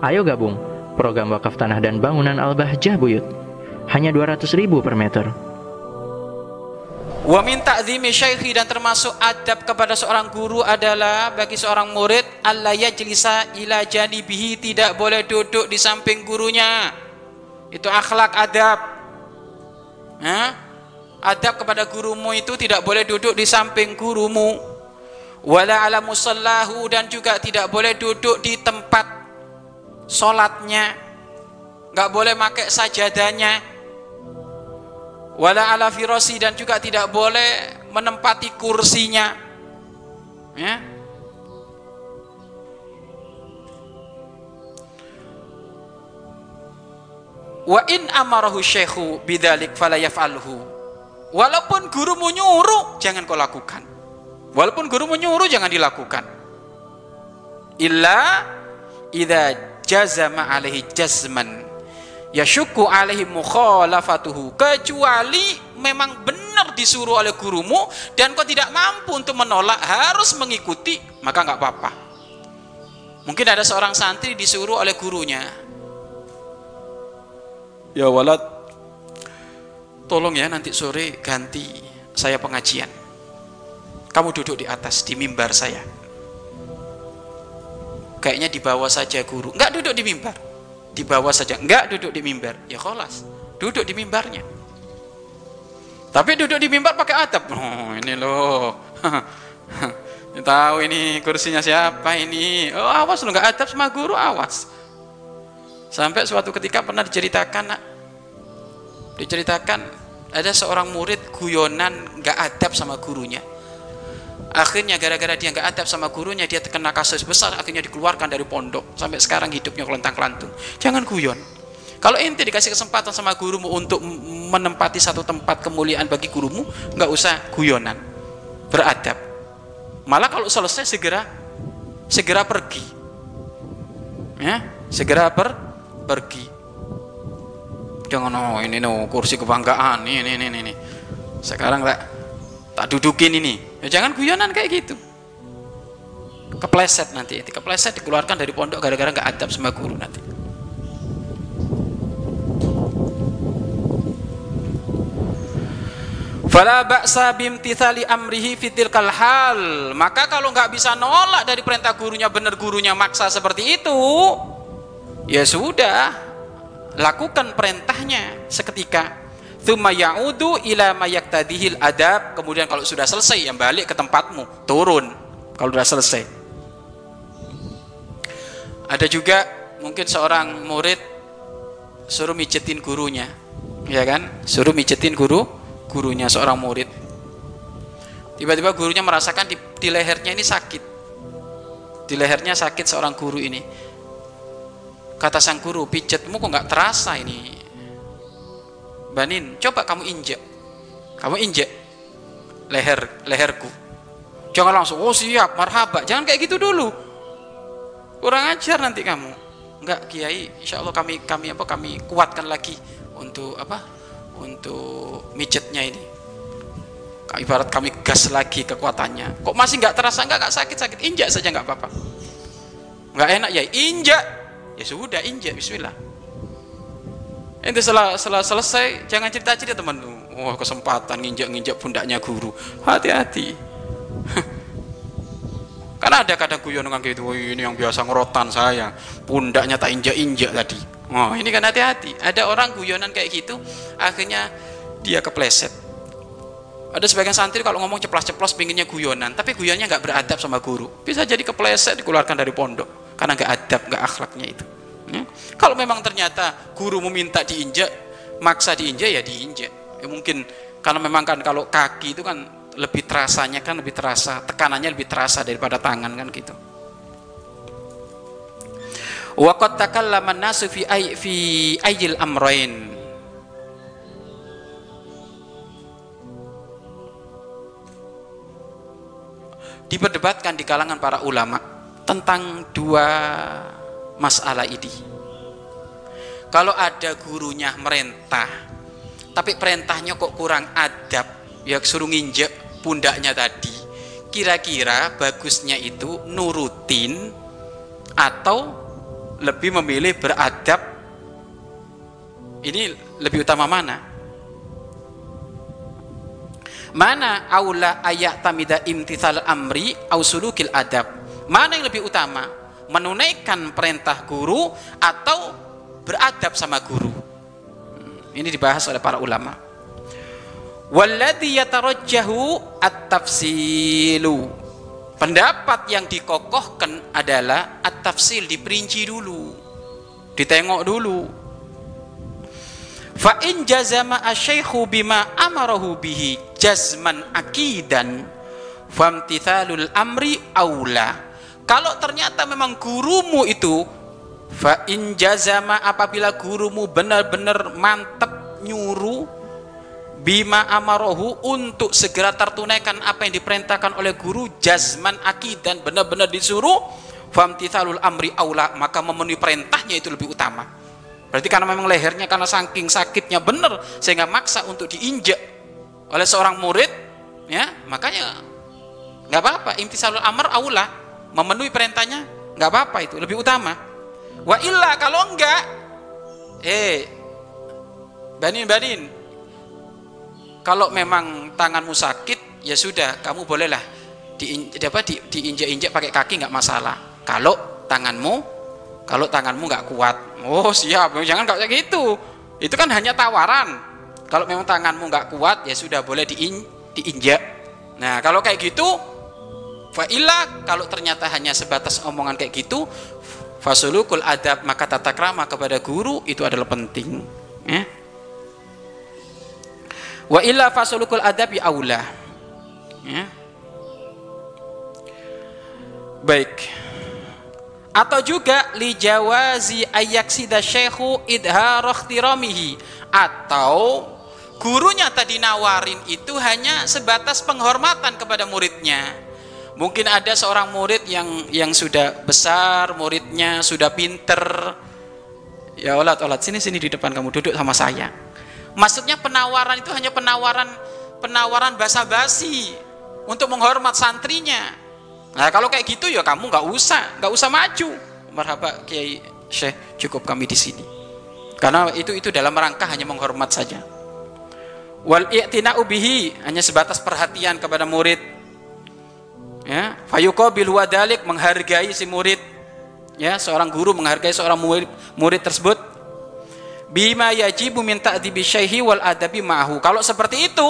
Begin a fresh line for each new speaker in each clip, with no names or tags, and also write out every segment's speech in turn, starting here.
Ayo gabung program wakaf tanah dan bangunan Al-Bahjah Buyut. Hanya 200 ribu per meter.
Wa min ta'zimi syaikhi dan termasuk adab kepada seorang guru adalah bagi seorang murid alla yajlisa ila janibihi tidak boleh duduk di samping gurunya. Itu akhlak adab. Hah? Adab kepada gurumu itu tidak boleh duduk di samping gurumu. Wala ala musallahu dan juga tidak boleh duduk di tempat solatnya. Enggak boleh pakai sajadahnya. Wala ala firosi dan juga tidak boleh menempati kursinya. Ya. Wa in amarahu syekhu bidzalik fala yaf'alhu. Walaupun gurumu nyuruh, jangan kau lakukan. Walaupun gurumu nyuruh, jangan dilakukan. Illa idza jazama alaihi jazman. Yashukku alaihi mukhalafatuhu. Kecuali memang benar disuruh oleh gurumu dan kau tidak mampu untuk menolak harus mengikuti maka nggak apa-apa. Mungkin ada seorang santri disuruh oleh gurunya. Ya walad tolong ya nanti sore ganti saya pengajian. Kamu duduk di atas di mimbar saya kayaknya di bawah saja guru. Nggak duduk di mimbar. Di bawah saja. Enggak duduk di mimbar. Ya kholas. Duduk di mimbarnya. Tapi duduk di mimbar pakai atap oh ini loh. Tahu ini kursinya siapa ini? Oh awas lo nggak atap sama guru awas. Sampai suatu ketika pernah diceritakan nak. Diceritakan ada seorang murid guyonan nggak adab sama gurunya akhirnya gara-gara dia nggak adab sama gurunya dia terkena kasus besar akhirnya dikeluarkan dari pondok. Sampai sekarang hidupnya kelentang kelantung jangan guyon. Kalau ente dikasih kesempatan sama gurumu untuk menempati satu tempat kemuliaan bagi gurumu nggak usah guyonan. Beradab. Malah kalau selesai segera segera pergi. Ya segera per, pergi. Jangan oh ini no kursi kebanggaan. Ini ini, ini. sekarang tak tak dudukin ini ya jangan guyonan kayak gitu kepleset nanti kepleset dikeluarkan dari pondok gara-gara nggak adab sama guru nanti Fala ba'sa bimtithali amrihi fitil hal. Maka kalau nggak bisa nolak dari perintah gurunya benar gurunya maksa seperti itu, ya sudah, lakukan perintahnya seketika. Thumma ya'udu ila mayaktadihil adab. Kemudian kalau sudah selesai, yang balik ke tempatmu, turun. Kalau sudah selesai. Ada juga mungkin seorang murid suruh mijetin gurunya, ya kan? Suruh mijetin guru, gurunya seorang murid. Tiba-tiba gurunya merasakan di, di lehernya ini sakit. Di lehernya sakit seorang guru ini. Kata sang guru, pijetmu kok nggak terasa ini Banin, coba kamu injek. Kamu injek leher leherku. Jangan langsung, oh siap, marhaba. Jangan kayak gitu dulu. Kurang ajar nanti kamu. Enggak, Kiai, insya Allah kami kami apa kami kuatkan lagi untuk apa? Untuk mijetnya ini. Ibarat kami gas lagi kekuatannya. Kok masih nggak terasa nggak nggak sakit sakit injak saja nggak apa-apa. Nggak enak ya injak. Ya sudah injak Bismillah Ente setelah, setelah selesai jangan cerita-cerita teman. Wah, oh, kesempatan nginjak-nginjak pundaknya guru. Hati-hati. Karena ada kadang guyon orang gitu, oh, ini yang biasa ngerotan saya, pundaknya tak injak-injak tadi. Oh, ini kan hati-hati. Ada orang guyonan kayak gitu, akhirnya dia kepleset. Ada sebagian santri kalau ngomong ceplos-ceplos pinginnya guyonan, tapi guyonnya nggak beradab sama guru. Bisa jadi kepleset dikeluarkan dari pondok karena nggak adab, nggak akhlaknya itu. Ya. Kalau memang ternyata guru meminta diinjak, maksa diinjak ya diinjak. Ya mungkin kalau memang kan kalau kaki itu kan lebih terasanya kan lebih terasa, tekanannya lebih terasa daripada tangan kan gitu. Wa qad takallama nasu fi fi ayil amrain. Diperdebatkan di kalangan para ulama tentang dua masalah ini. Kalau ada gurunya merintah, tapi perintahnya kok kurang adab, ya suruh nginjek pundaknya tadi. Kira-kira bagusnya itu nurutin atau lebih memilih beradab ini lebih utama mana mana aula ayat tamida imtithal amri au sulukil adab mana yang lebih utama menunaikan perintah guru atau beradab sama guru. Hmm, ini dibahas oleh para ulama. Walladhi yatarajjahu at-tafsilu. Pendapat yang dikokohkan adalah at-tafsil diperinci dulu ditengok dulu. Fa in jazama asyaikhu bima amarahu bihi jazman akidan famtithalul amri aula kalau ternyata memang gurumu itu fa in jazama apabila gurumu benar-benar mantap nyuruh bima amarohu untuk segera tertunaikan apa yang diperintahkan oleh guru jazman akidan benar-benar disuruh famtithalul amri aula maka memenuhi perintahnya itu lebih utama. Berarti karena memang lehernya karena saking sakitnya benar sehingga maksa untuk diinjak oleh seorang murid ya makanya nggak apa-apa. Imtisalul amr aula memenuhi perintahnya nggak apa-apa itu lebih utama. Wa illa kalau enggak eh banin banin kalau memang tanganmu sakit ya sudah kamu bolehlah di, apa, di, diinjak-injak pakai kaki nggak masalah. Kalau tanganmu kalau tanganmu nggak kuat oh siap jangan kayak gitu. Itu kan hanya tawaran. Kalau memang tanganmu nggak kuat ya sudah boleh diin, diinjak. Nah kalau kayak gitu, fa'ila kalau ternyata hanya sebatas omongan kayak gitu, fasulukul adab maka tata krama kepada guru itu adalah penting. Ya. Wa illa fasulukul adabi aula. Ya. Baik. Atau juga li jawazi ayaksida syekhu idhar atau gurunya tadi nawarin itu hanya sebatas penghormatan kepada muridnya mungkin ada seorang murid yang yang sudah besar muridnya sudah pinter. Ya olat olat. Sini sini di depan kamu. Duduk sama saya. Maksudnya penawaran itu hanya penawaran penawaran basa-basi untuk menghormat santrinya. Nah kalau kayak gitu ya kamu nggak usah nggak usah maju. Marhaba kiai syekh cukup kami di sini. Karena itu itu dalam rangka hanya menghormat saja. Wal i'tina'u bihi hanya sebatas perhatian kepada murid ya fayuqabil wadalik menghargai si murid. Ya seorang guru menghargai seorang murid, murid tersebut. Bima yajibu min ta'dibi syaihi wal adabi ma'hu kalau seperti itu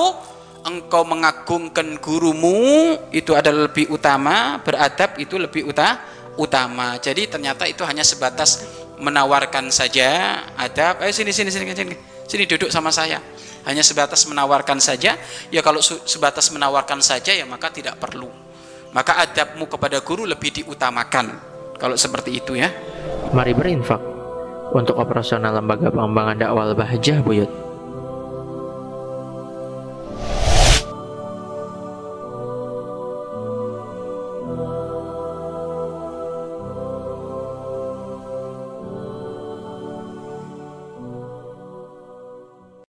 engkau mengagungkan gurumu itu adalah lebih utama. Beradab itu lebih uta, utama. Jadi ternyata itu hanya sebatas menawarkan saja. Adab. Ayo sini sini sini sini. Sini duduk sama saya. Hanya sebatas menawarkan saja. Ya kalau sebatas menawarkan saja ya maka tidak perlu maka adabmu kepada guru lebih diutamakan. Kalau seperti itu ya.
Mari berinfak untuk operasional lembaga pengembangan dakwah Bahjah Buyut